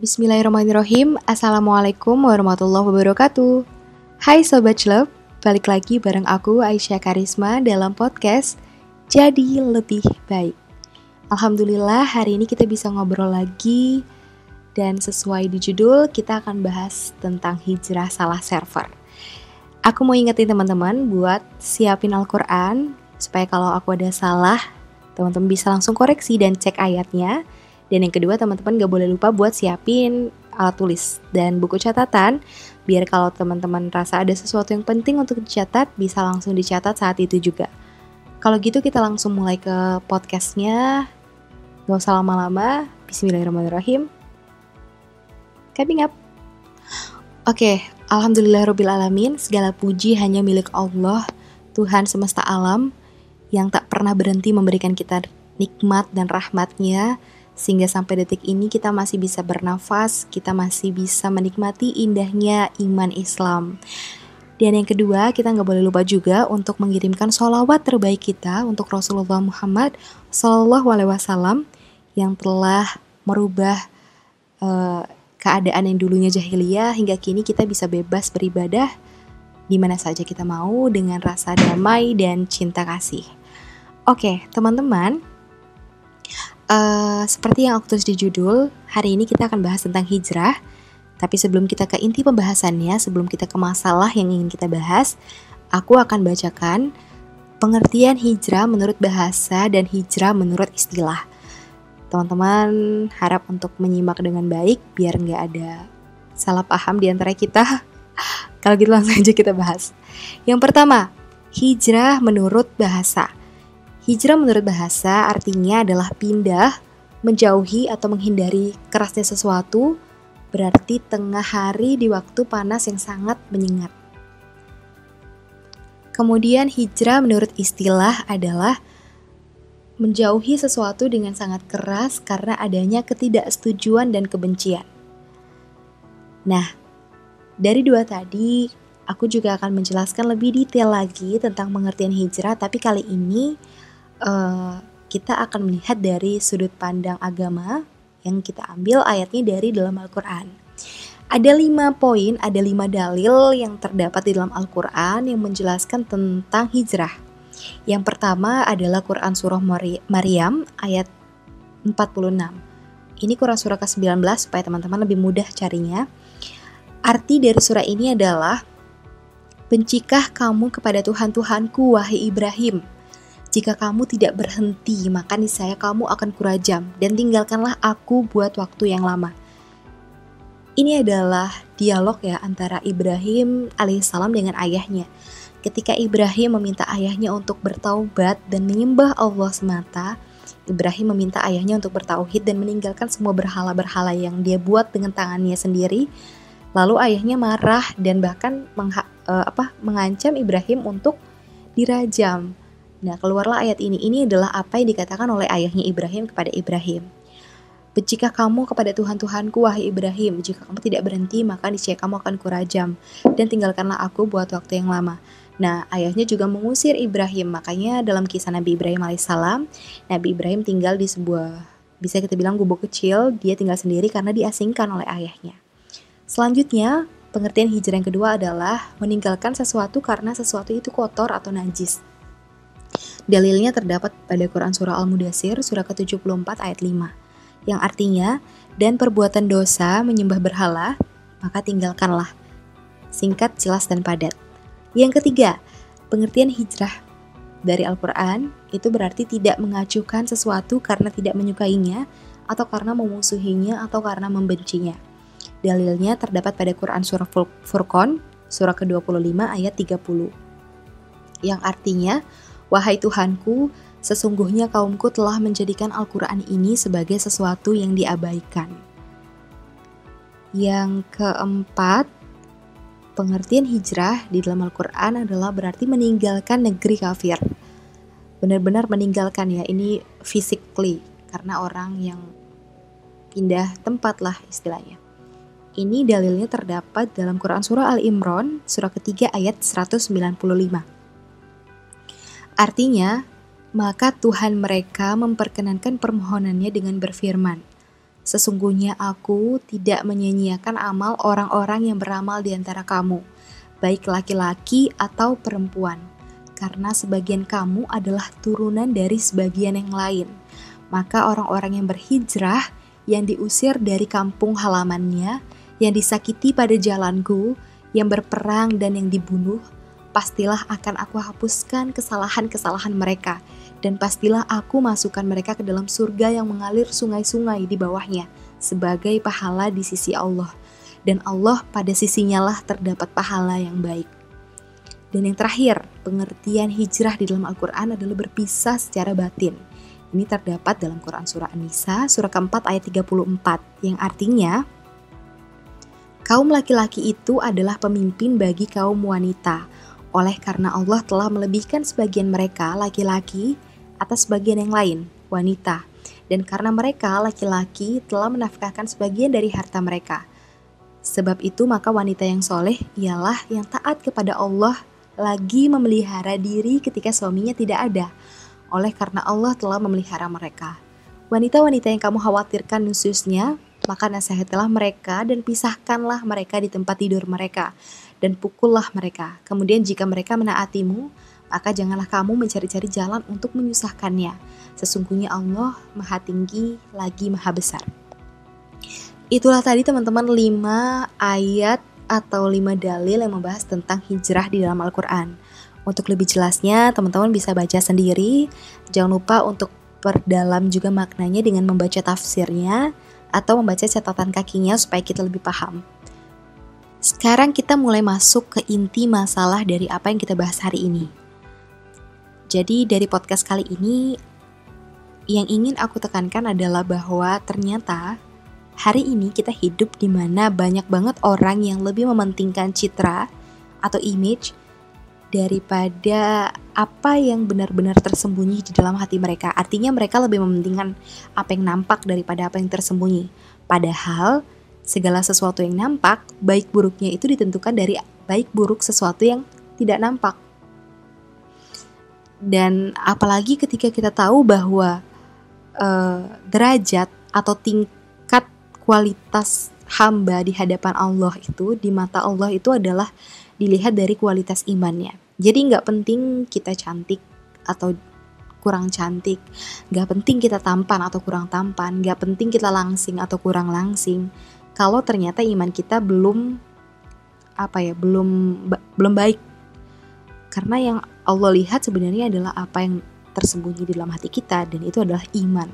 Bismillahirrahmanirrahim. Assalamualaikum warahmatullahi wabarakatuh. Hai Sobat Love Balik lagi bareng aku Aisyah Karisma dalam podcast Jadi Lebih Baik. Alhamdulillah hari ini kita bisa ngobrol lagi Dan sesuai di judul kita akan bahas tentang hijrah salah server. Aku mau ingetin teman-teman buat siapin Al-Quran Supaya kalau aku ada salah Teman-teman bisa langsung koreksi dan cek ayatnya dan yang kedua teman-teman gak boleh lupa buat siapin alat tulis dan buku catatan biar kalau teman-teman rasa ada sesuatu yang penting untuk dicatat bisa langsung dicatat saat itu juga. Kalau gitu kita langsung mulai ke podcastnya. Gak usah lama-lama. Bismillahirrahmanirrahim. Coming up. Oke, okay, Alhamdulillahirrahmanirrahim. Segala puji hanya milik Allah, Tuhan semesta alam, yang tak pernah berhenti memberikan kita nikmat dan rahmatnya sehingga sampai detik ini kita masih bisa bernafas, kita masih bisa menikmati indahnya iman Islam. Dan yang kedua, kita nggak boleh lupa juga untuk mengirimkan sholawat terbaik kita untuk Rasulullah Muhammad Sallallahu Alaihi Wasallam yang telah merubah uh, keadaan yang dulunya jahiliyah hingga kini kita bisa bebas beribadah di mana saja kita mau dengan rasa damai dan cinta kasih. Oke, teman-teman, Uh, seperti yang aku tulis di judul, hari ini kita akan bahas tentang hijrah. Tapi sebelum kita ke inti pembahasannya, sebelum kita ke masalah yang ingin kita bahas, aku akan bacakan pengertian hijrah menurut bahasa dan hijrah menurut istilah. Teman-teman harap untuk menyimak dengan baik biar nggak ada salah paham di antara kita. Kalau gitu langsung aja kita bahas. Yang pertama, hijrah menurut bahasa. Hijrah menurut bahasa artinya adalah pindah, menjauhi atau menghindari kerasnya sesuatu, berarti tengah hari di waktu panas yang sangat menyengat. Kemudian hijrah menurut istilah adalah menjauhi sesuatu dengan sangat keras karena adanya ketidaksetujuan dan kebencian. Nah, dari dua tadi, aku juga akan menjelaskan lebih detail lagi tentang pengertian hijrah, tapi kali ini uh, kita akan melihat dari sudut pandang agama yang kita ambil ayatnya dari dalam Al-Quran. Ada lima poin, ada lima dalil yang terdapat di dalam Al-Quran yang menjelaskan tentang hijrah. Yang pertama adalah Quran Surah Maryam ayat 46. Ini Quran Surah ke-19 supaya teman-teman lebih mudah carinya. Arti dari surah ini adalah Bencikah kamu kepada Tuhan Tuhanku, wahai Ibrahim, jika kamu tidak berhenti, maka niscaya kamu akan kurajam dan tinggalkanlah aku buat waktu yang lama. Ini adalah dialog ya antara Ibrahim alaihissalam dengan ayahnya. Ketika Ibrahim meminta ayahnya untuk bertaubat dan menyembah Allah semata, Ibrahim meminta ayahnya untuk bertauhid dan meninggalkan semua berhala-berhala yang dia buat dengan tangannya sendiri. Lalu ayahnya marah dan bahkan mengha, uh, apa, mengancam Ibrahim untuk dirajam. Nah, keluarlah ayat ini. Ini adalah apa yang dikatakan oleh ayahnya Ibrahim kepada Ibrahim. Jika kamu kepada Tuhan Tuhanku, wahai Ibrahim, jika kamu tidak berhenti, maka niscaya kamu akan kurajam, dan tinggalkanlah aku buat waktu yang lama. Nah, ayahnya juga mengusir Ibrahim, makanya dalam kisah Nabi Ibrahim alaihissalam, Nabi Ibrahim tinggal di sebuah, bisa kita bilang gubuk kecil, dia tinggal sendiri karena diasingkan oleh ayahnya. Selanjutnya, pengertian hijrah yang kedua adalah meninggalkan sesuatu karena sesuatu itu kotor atau najis. Dalilnya terdapat pada Quran Surah Al-Mudasir, surah ke-74 ayat 5, yang artinya, dan perbuatan dosa menyembah berhala, maka tinggalkanlah. Singkat, jelas, dan padat. Yang ketiga, pengertian hijrah dari Al-Quran itu berarti tidak mengacukan sesuatu karena tidak menyukainya, atau karena memusuhinya, atau karena membencinya. Dalilnya terdapat pada Quran Surah Furqan, surah ke-25 ayat 30. Yang artinya, Wahai Tuhanku, sesungguhnya kaumku telah menjadikan Al-Quran ini sebagai sesuatu yang diabaikan. Yang keempat, pengertian hijrah di dalam Al-Quran adalah berarti meninggalkan negeri kafir. Benar-benar meninggalkan ya, ini physically, karena orang yang pindah tempat lah istilahnya. Ini dalilnya terdapat dalam Quran Surah Al-Imran, surah ketiga ayat 195. Artinya, maka Tuhan mereka memperkenankan permohonannya dengan berfirman, Sesungguhnya aku tidak menyanyiakan amal orang-orang yang beramal di antara kamu, baik laki-laki atau perempuan, karena sebagian kamu adalah turunan dari sebagian yang lain. Maka orang-orang yang berhijrah, yang diusir dari kampung halamannya, yang disakiti pada jalanku, yang berperang dan yang dibunuh, pastilah akan aku hapuskan kesalahan-kesalahan mereka dan pastilah aku masukkan mereka ke dalam surga yang mengalir sungai-sungai di bawahnya sebagai pahala di sisi Allah. Dan Allah pada sisinya lah terdapat pahala yang baik. Dan yang terakhir, pengertian hijrah di dalam Al-Quran adalah berpisah secara batin. Ini terdapat dalam Quran Surah An-Nisa, surah keempat ayat 34, yang artinya, Kaum laki-laki itu adalah pemimpin bagi kaum wanita, oleh karena Allah telah melebihkan sebagian mereka, laki-laki, atas bagian yang lain, wanita. Dan karena mereka, laki-laki, telah menafkahkan sebagian dari harta mereka. Sebab itu maka wanita yang soleh ialah yang taat kepada Allah lagi memelihara diri ketika suaminya tidak ada. Oleh karena Allah telah memelihara mereka. Wanita-wanita yang kamu khawatirkan khususnya, maka nasihatilah mereka dan pisahkanlah mereka di tempat tidur mereka dan pukullah mereka. Kemudian jika mereka menaatimu, maka janganlah kamu mencari-cari jalan untuk menyusahkannya. Sesungguhnya Allah maha tinggi lagi maha besar. Itulah tadi teman-teman 5 ayat atau 5 dalil yang membahas tentang hijrah di dalam Al-Quran. Untuk lebih jelasnya, teman-teman bisa baca sendiri. Jangan lupa untuk perdalam juga maknanya dengan membaca tafsirnya atau membaca catatan kakinya supaya kita lebih paham. Sekarang kita mulai masuk ke inti masalah dari apa yang kita bahas hari ini. Jadi dari podcast kali ini yang ingin aku tekankan adalah bahwa ternyata hari ini kita hidup di mana banyak banget orang yang lebih mementingkan citra atau image daripada apa yang benar-benar tersembunyi di dalam hati mereka. Artinya mereka lebih mementingkan apa yang nampak daripada apa yang tersembunyi. Padahal segala sesuatu yang nampak, baik buruknya itu ditentukan dari baik buruk sesuatu yang tidak nampak. Dan apalagi ketika kita tahu bahwa uh, derajat atau tingkat kualitas hamba di hadapan Allah itu di mata Allah itu adalah dilihat dari kualitas imannya. Jadi nggak penting kita cantik atau kurang cantik, nggak penting kita tampan atau kurang tampan, nggak penting kita langsing atau kurang langsing. Kalau ternyata iman kita belum apa ya, belum belum baik. Karena yang Allah lihat sebenarnya adalah apa yang tersembunyi di dalam hati kita dan itu adalah iman.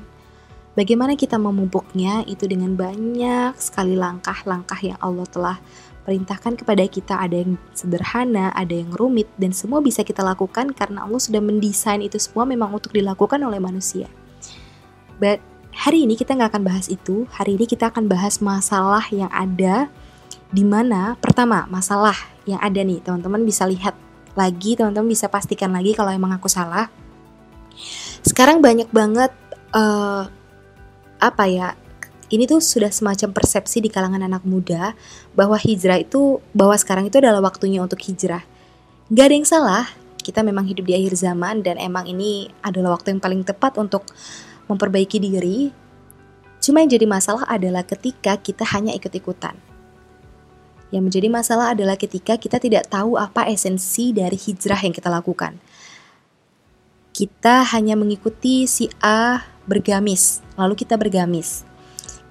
Bagaimana kita memupuknya itu dengan banyak sekali langkah-langkah yang Allah telah perintahkan kepada kita ada yang sederhana, ada yang rumit dan semua bisa kita lakukan karena Allah sudah mendesain itu semua memang untuk dilakukan oleh manusia. But hari ini kita nggak akan bahas itu, hari ini kita akan bahas masalah yang ada di mana pertama masalah yang ada nih. Teman-teman bisa lihat lagi teman-teman bisa pastikan lagi kalau emang aku salah. Sekarang banyak banget uh, apa ya ini tuh sudah semacam persepsi di kalangan anak muda bahwa hijrah itu bahwa sekarang itu adalah waktunya untuk hijrah. Gak ada yang salah kita memang hidup di akhir zaman dan emang ini adalah waktu yang paling tepat untuk memperbaiki diri cuma yang jadi masalah adalah ketika kita hanya ikut-ikutan yang menjadi masalah adalah ketika kita tidak tahu apa esensi dari hijrah yang kita lakukan. Kita hanya mengikuti si A bergamis, lalu kita bergamis.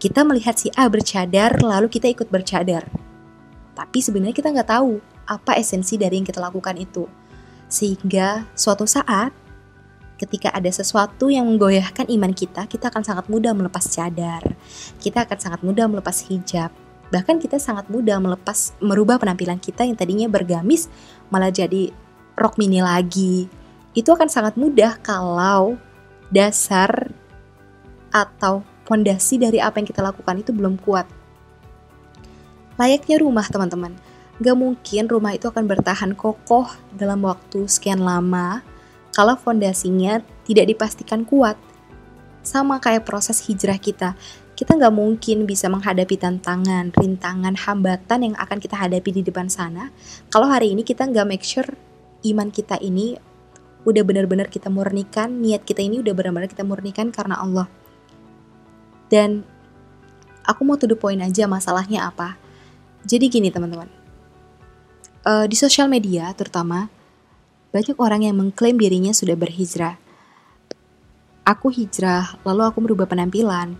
Kita melihat si A bercadar, lalu kita ikut bercadar. Tapi sebenarnya kita nggak tahu apa esensi dari yang kita lakukan itu. Sehingga suatu saat ketika ada sesuatu yang menggoyahkan iman kita, kita akan sangat mudah melepas cadar. Kita akan sangat mudah melepas hijab Bahkan kita sangat mudah melepas merubah penampilan kita yang tadinya bergamis malah jadi rok mini lagi. Itu akan sangat mudah kalau dasar atau fondasi dari apa yang kita lakukan itu belum kuat. Layaknya rumah teman-teman, gak mungkin rumah itu akan bertahan kokoh dalam waktu sekian lama kalau fondasinya tidak dipastikan kuat. Sama kayak proses hijrah kita, kita nggak mungkin bisa menghadapi tantangan, rintangan, hambatan yang akan kita hadapi di depan sana kalau hari ini kita nggak make sure iman kita ini udah benar-benar kita murnikan, niat kita ini udah benar-benar kita murnikan karena Allah. Dan aku mau to the point aja masalahnya apa. Jadi gini teman-teman, uh, di sosial media terutama banyak orang yang mengklaim dirinya sudah berhijrah. Aku hijrah, lalu aku merubah penampilan,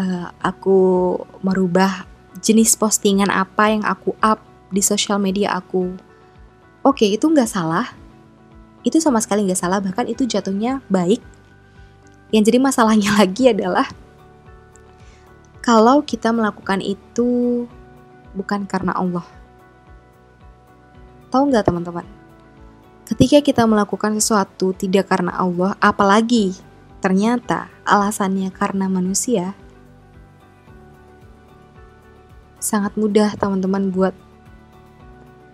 uh, aku merubah jenis postingan apa yang aku up di sosial media aku. Oke, itu nggak salah. Itu sama sekali nggak salah, bahkan itu jatuhnya baik. Yang jadi masalahnya lagi adalah kalau kita melakukan itu bukan karena Allah. Tahu nggak teman-teman? Ketika kita melakukan sesuatu tidak karena Allah, apalagi ternyata alasannya karena manusia, sangat mudah teman-teman buat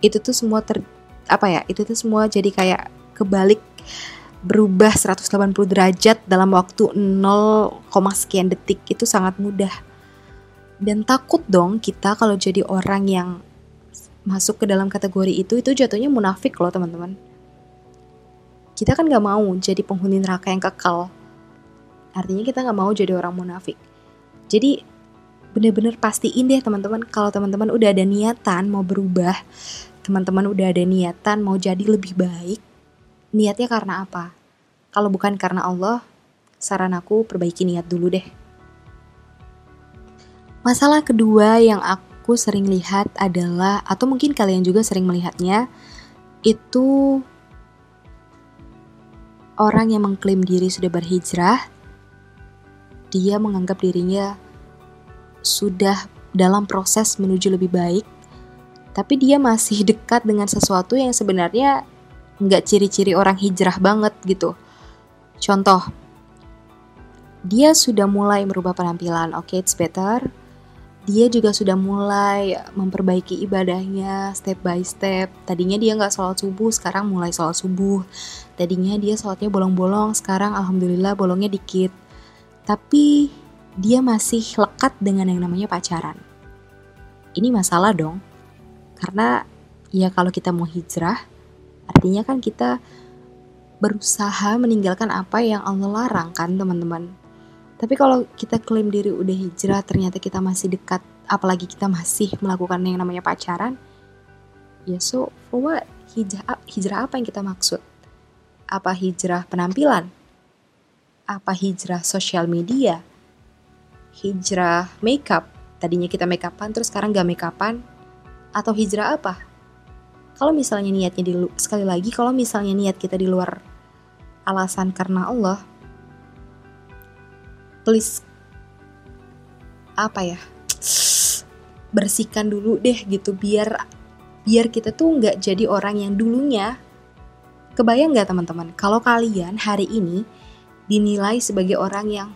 itu tuh semua ter apa ya itu tuh semua jadi kayak kebalik berubah 180 derajat dalam waktu 0, sekian detik. Itu sangat mudah. Dan takut dong kita kalau jadi orang yang masuk ke dalam kategori itu itu jatuhnya munafik loh teman-teman kita kan nggak mau jadi penghuni neraka yang kekal. Artinya kita nggak mau jadi orang munafik. Jadi bener-bener pastiin deh teman-teman kalau teman-teman udah ada niatan mau berubah teman-teman udah ada niatan mau jadi lebih baik niatnya karena apa? Kalau bukan karena Allah saran aku perbaiki niat dulu deh. Masalah kedua yang aku sering lihat adalah atau mungkin kalian juga sering melihatnya itu orang yang mengklaim diri sudah berhijrah dia menganggap dirinya sudah dalam proses menuju lebih baik, tapi dia masih dekat dengan sesuatu yang sebenarnya nggak ciri-ciri orang hijrah banget gitu. Contoh, dia sudah mulai merubah penampilan, oke, okay, it's better. Dia juga sudah mulai memperbaiki ibadahnya step by step. Tadinya dia nggak sholat subuh, sekarang mulai sholat subuh. Tadinya dia sholatnya bolong-bolong, sekarang alhamdulillah bolongnya dikit. Tapi dia masih lekat dengan yang namanya pacaran. Ini masalah dong, karena ya kalau kita mau hijrah, artinya kan kita berusaha meninggalkan apa yang Allah larang kan teman-teman. Tapi kalau kita klaim diri udah hijrah, ternyata kita masih dekat, apalagi kita masih melakukan yang namanya pacaran, ya so for what? Hijrah, hijrah apa yang kita maksud? Apa hijrah penampilan? Apa hijrah sosial media? hijrah makeup. Tadinya kita makeupan terus sekarang gak makeupan. Atau hijrah apa? Kalau misalnya niatnya di sekali lagi kalau misalnya niat kita di luar alasan karena Allah, please apa ya? Bersihkan dulu deh gitu biar biar kita tuh nggak jadi orang yang dulunya. Kebayang nggak teman-teman? Kalau kalian hari ini dinilai sebagai orang yang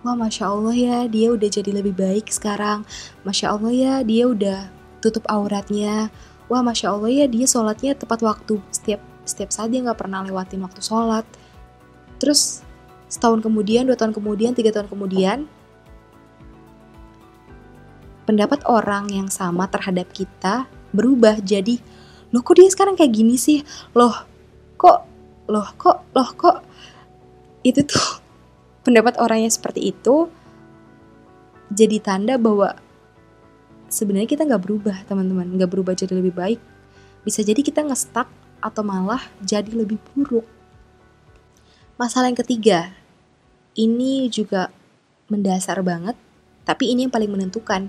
wah masya Allah ya dia udah jadi lebih baik sekarang. Masya Allah ya dia udah tutup auratnya. Wah masya Allah ya dia sholatnya tepat waktu. Setiap setiap saat dia nggak pernah lewatin waktu sholat. Terus setahun kemudian dua tahun kemudian tiga tahun kemudian pendapat orang yang sama terhadap kita berubah jadi loh kok dia sekarang kayak gini sih? Loh kok loh kok loh kok? Itu tuh pendapat orang yang seperti itu jadi tanda bahwa sebenarnya kita nggak berubah teman-teman. Nggak berubah jadi lebih baik. Bisa jadi kita nge-stuck atau malah jadi lebih buruk. Masalah yang ketiga ini juga mendasar banget tapi ini yang paling menentukan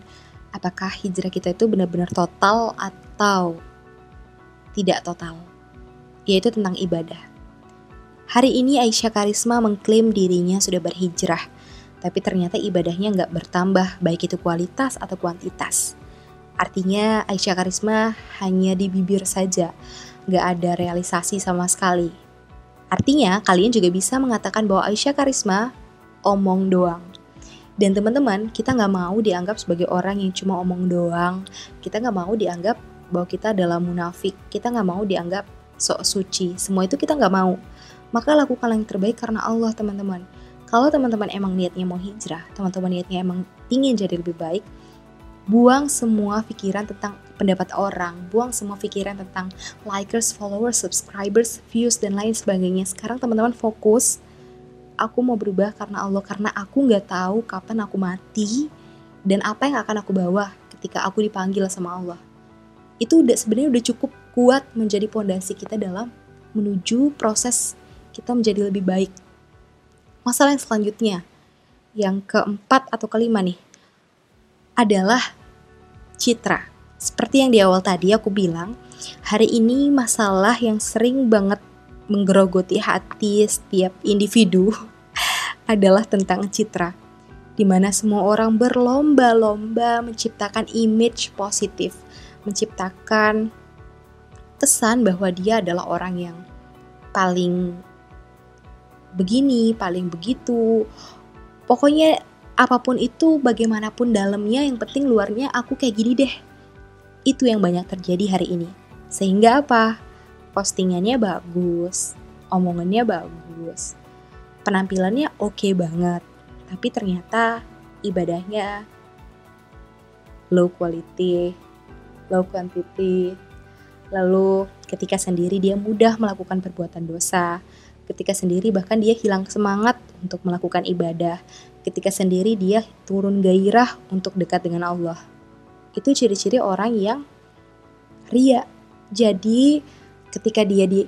apakah hijrah kita itu benar-benar total atau tidak total yaitu tentang ibadah Hari ini Aisyah Karisma mengklaim dirinya sudah berhijrah, tapi ternyata ibadahnya nggak bertambah, baik itu kualitas atau kuantitas. Artinya Aisyah Karisma hanya di bibir saja, nggak ada realisasi sama sekali. Artinya kalian juga bisa mengatakan bahwa Aisyah Karisma omong doang. Dan teman-teman, kita nggak mau dianggap sebagai orang yang cuma omong doang. Kita nggak mau dianggap bahwa kita adalah munafik. Kita nggak mau dianggap sok suci. Semua itu kita nggak mau maka lakukan yang terbaik karena Allah teman-teman. Kalau teman-teman emang niatnya mau hijrah, teman-teman niatnya emang ingin jadi lebih baik, buang semua pikiran tentang pendapat orang, buang semua pikiran tentang likers, followers, subscribers, views, dan lain sebagainya. Sekarang teman-teman fokus, aku mau berubah karena Allah, karena aku nggak tahu kapan aku mati, dan apa yang akan aku bawa ketika aku dipanggil sama Allah. Itu udah sebenarnya udah cukup kuat menjadi pondasi kita dalam menuju proses kita menjadi lebih baik. Masalah yang selanjutnya, yang keempat atau kelima nih, adalah citra. Seperti yang di awal tadi aku bilang, hari ini masalah yang sering banget menggerogoti hati setiap individu adalah tentang citra. Di mana semua orang berlomba-lomba menciptakan image positif, menciptakan kesan bahwa dia adalah orang yang paling begini, paling begitu. Pokoknya apa pun itu, bagaimanapun dalamnya, yang penting luarnya aku kayak gini deh. Itu yang banyak terjadi hari ini. Sehingga apa? Postingannya bagus, omongannya bagus, penampilannya oke okay banget. Tapi ternyata ibadahnya low quality, low quantity, Lalu ketika sendiri dia mudah melakukan perbuatan dosa. Ketika sendiri bahkan dia hilang semangat untuk melakukan ibadah. Ketika sendiri dia turun gairah untuk dekat dengan Allah. Itu ciri-ciri orang yang ria. Jadi ketika dia di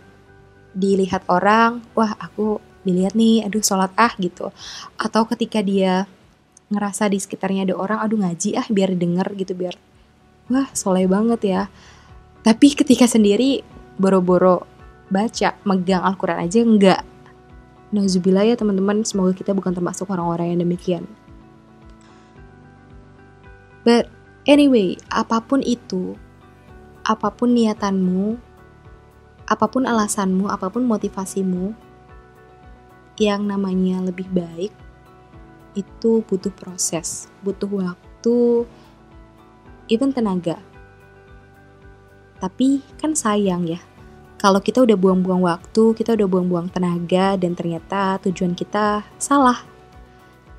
dilihat orang, wah aku dilihat nih, aduh sholat ah gitu. Atau ketika dia ngerasa di sekitarnya ada orang, aduh ngaji ah biar denger gitu, biar wah soleh banget ya tapi ketika sendiri boro-boro baca, megang Al-Quran aja enggak. Nauzubillah ya teman-teman, semoga kita bukan termasuk orang-orang yang demikian. But anyway, apa pun itu, apa pun niatanmu, apa pun alasanmu, apa pun motivasimu, yang namanya lebih baik itu butuh proses, butuh waktu, even tenaga. Tapi kan sayang ya, kalau kita udah buang-buang waktu, kita udah buang-buang tenaga, dan ternyata tujuan kita salah.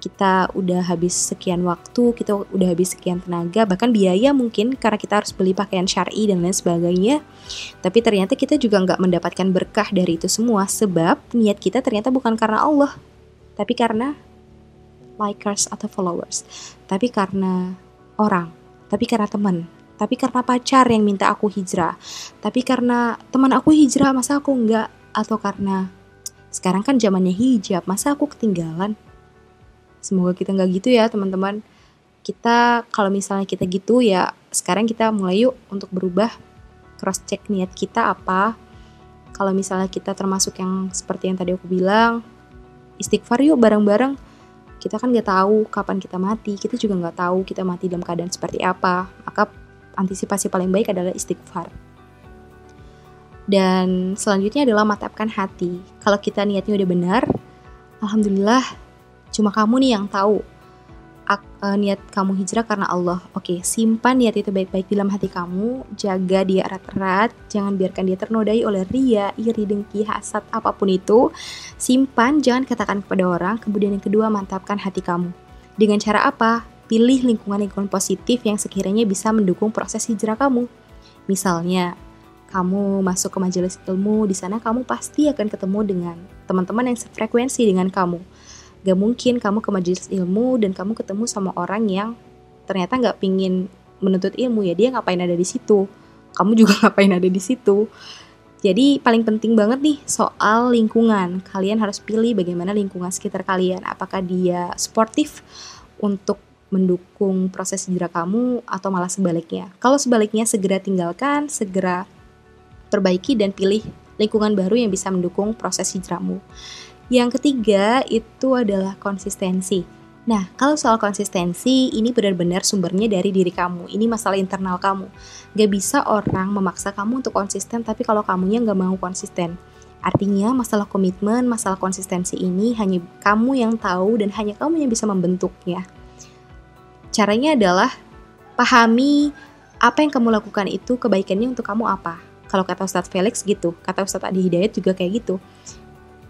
Kita udah habis sekian waktu, kita udah habis sekian tenaga, bahkan biaya mungkin karena kita harus beli pakaian syari dan lain sebagainya. Tapi ternyata kita juga nggak mendapatkan berkah dari itu semua, sebab niat kita ternyata bukan karena Allah, tapi karena likers atau followers, tapi karena orang, tapi karena teman, tapi karena pacar yang minta aku hijrah tapi karena teman aku hijrah masa aku enggak atau karena sekarang kan zamannya hijab masa aku ketinggalan semoga kita nggak gitu ya teman-teman kita kalau misalnya kita gitu ya sekarang kita mulai yuk untuk berubah cross check niat kita apa kalau misalnya kita termasuk yang seperti yang tadi aku bilang istighfar yuk bareng-bareng kita kan nggak tahu kapan kita mati kita juga nggak tahu kita mati dalam keadaan seperti apa maka antisipasi paling baik adalah istighfar. Dan selanjutnya adalah matapkan hati. Kalau kita niatnya udah benar, alhamdulillah cuma kamu nih yang tahu uh, niat kamu hijrah karena Allah. Oke, simpan niat itu baik-baik dalam hati kamu, jaga dia erat-erat, jangan biarkan dia ternodai oleh ria, iri, dengki, hasad, apa pun itu. Simpan, jangan katakan kepada orang. Kemudian yang kedua, mantapkan hati kamu. Dengan cara apa? pilih lingkungan-lingkungan positif yang sekiranya bisa mendukung proses hijrah kamu. Misalnya, kamu masuk ke majelis ilmu, di sana kamu pasti akan ketemu dengan teman-teman yang sefrekuensi dengan kamu. Gak mungkin kamu ke majelis ilmu dan kamu ketemu sama orang yang ternyata gak pingin menuntut ilmu ya dia ngapain ada di situ. Kamu juga ngapain ada di situ. Jadi paling penting banget nih soal lingkungan. Kalian harus pilih bagaimana lingkungan sekitar kalian. Apakah dia sportif untuk mendukung proses hijrah kamu atau malah sebaliknya. Kalau sebaliknya segera tinggalkan, segera perbaiki dan pilih lingkungan baru yang bisa mendukung proses hijrahmu. Yang ketiga itu adalah konsistensi. Nah, kalau soal konsistensi, ini benar-benar sumbernya dari diri kamu. Ini masalah internal kamu. Gak bisa orang memaksa kamu untuk konsisten, tapi kalau kamunya gak mau konsisten. Artinya, masalah komitmen, masalah konsistensi ini hanya kamu yang tahu dan hanya kamu yang bisa membentuknya. Caranya adalah pahami apa yang kamu lakukan itu kebaikannya untuk kamu apa. Kalau kata Ustadz Felix gitu, kata Ustadz Adi Hidayat juga kayak gitu.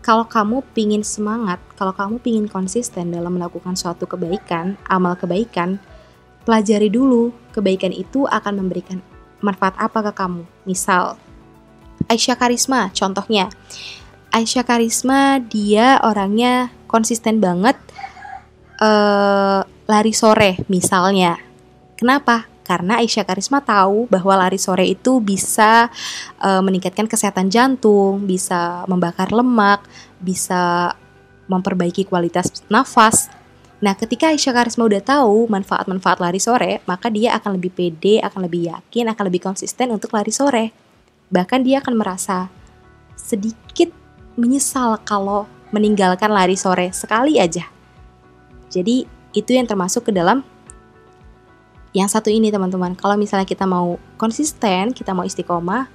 Kalau kamu pingin semangat, kalau kamu pingin konsisten dalam melakukan suatu kebaikan, amal kebaikan, pelajari dulu kebaikan itu akan memberikan manfaat apa ke kamu. Misal, Aisyah Karisma, contohnya. Aisyah Karisma, dia orangnya konsisten banget uh, lari sore misalnya. Kenapa? Karena Aisyah Karisma tahu bahwa lari sore itu bisa uh, meningkatkan kesehatan jantung, bisa membakar lemak, bisa memperbaiki kualitas nafas. Nah, ketika Aisyah Karisma udah tahu manfaat-manfaat lari sore, maka dia akan lebih pede, akan lebih yakin, akan lebih konsisten untuk lari sore. Bahkan dia akan merasa sedikit menyesal kalau meninggalkan lari sore sekali aja. Jadi, itu yang termasuk ke dalam yang satu ini teman-teman. Kalau misalnya kita mau konsisten, kita mau istiqomah,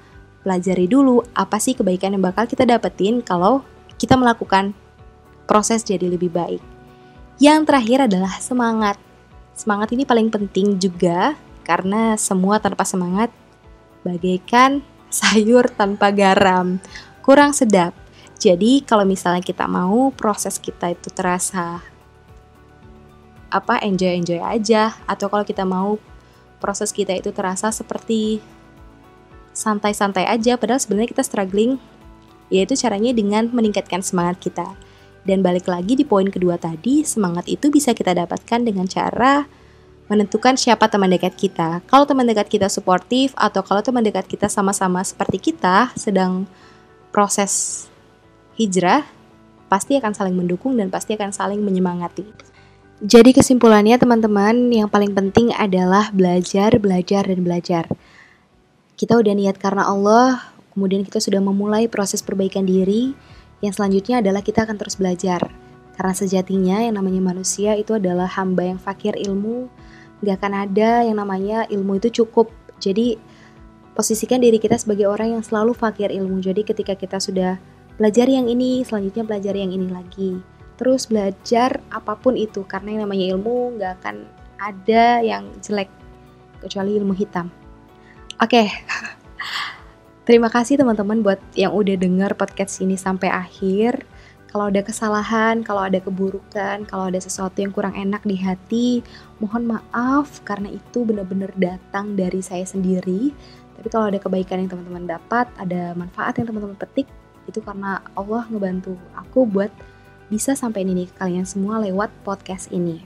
pelajari dulu apa sih kebaikan yang bakal kita dapetin kalau kita melakukan proses jadi lebih baik. Yang terakhir adalah semangat. Semangat ini paling penting juga karena semua tanpa semangat bagaikan sayur tanpa garam, kurang sedap. Jadi kalau misalnya kita mau proses kita itu terasa apa enjoy enjoy aja atau kalau kita mau proses kita itu terasa seperti santai-santai aja padahal sebenarnya kita struggling yaitu caranya dengan meningkatkan semangat kita dan balik lagi di poin kedua tadi, semangat itu bisa kita dapatkan dengan cara menentukan siapa teman dekat kita. Kalau teman dekat kita suportif atau kalau teman dekat kita sama-sama seperti kita sedang proses hijrah, pasti akan saling mendukung dan pasti akan saling menyemangati. Jadi kesimpulannya teman-teman, yang paling penting adalah belajar, belajar, dan belajar. Kita udah niat karena Allah, kemudian kita sudah memulai proses perbaikan diri, yang selanjutnya adalah kita akan terus belajar. Karena sejatinya yang namanya manusia itu adalah hamba yang fakir ilmu. Gak akan ada yang namanya ilmu itu cukup. Jadi posisikan diri kita sebagai orang yang selalu fakir ilmu. Jadi ketika kita sudah belajar yang ini, selanjutnya belajar yang ini lagi. Terus belajar apa pun itu. Karena yang namanya ilmu gak akan ada yang jelek. Kecuali ilmu hitam. Oke. Okay. Terima kasih teman-teman buat yang udah denger podcast ini sampai akhir. Kalau ada kesalahan, kalau ada keburukan, kalau ada sesuatu yang kurang enak di hati, mohon maaf karena itu benar-benar datang dari saya sendiri. Tapi kalau ada kebaikan yang teman-teman dapat, ada manfaat yang teman-teman petik, itu karena Allah ngebantu aku buat bisa sampai ini ke kalian semua lewat podcast ini.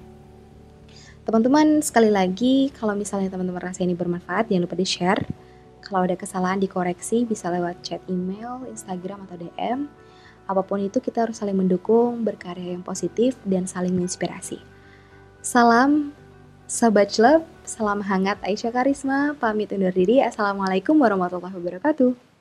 Teman-teman, sekali lagi, kalau misalnya teman-teman rasa ini bermanfaat, jangan lupa di-share kalau ada kesalahan dikoreksi bisa lewat chat email, Instagram atau DM. Apa pun itu kita harus saling mendukung, berkarya yang positif dan saling menginspirasi. Salam Sobat Love, salam hangat Aisyah Karisma, pamit undur diri. Assalamualaikum warahmatullahi wabarakatuh.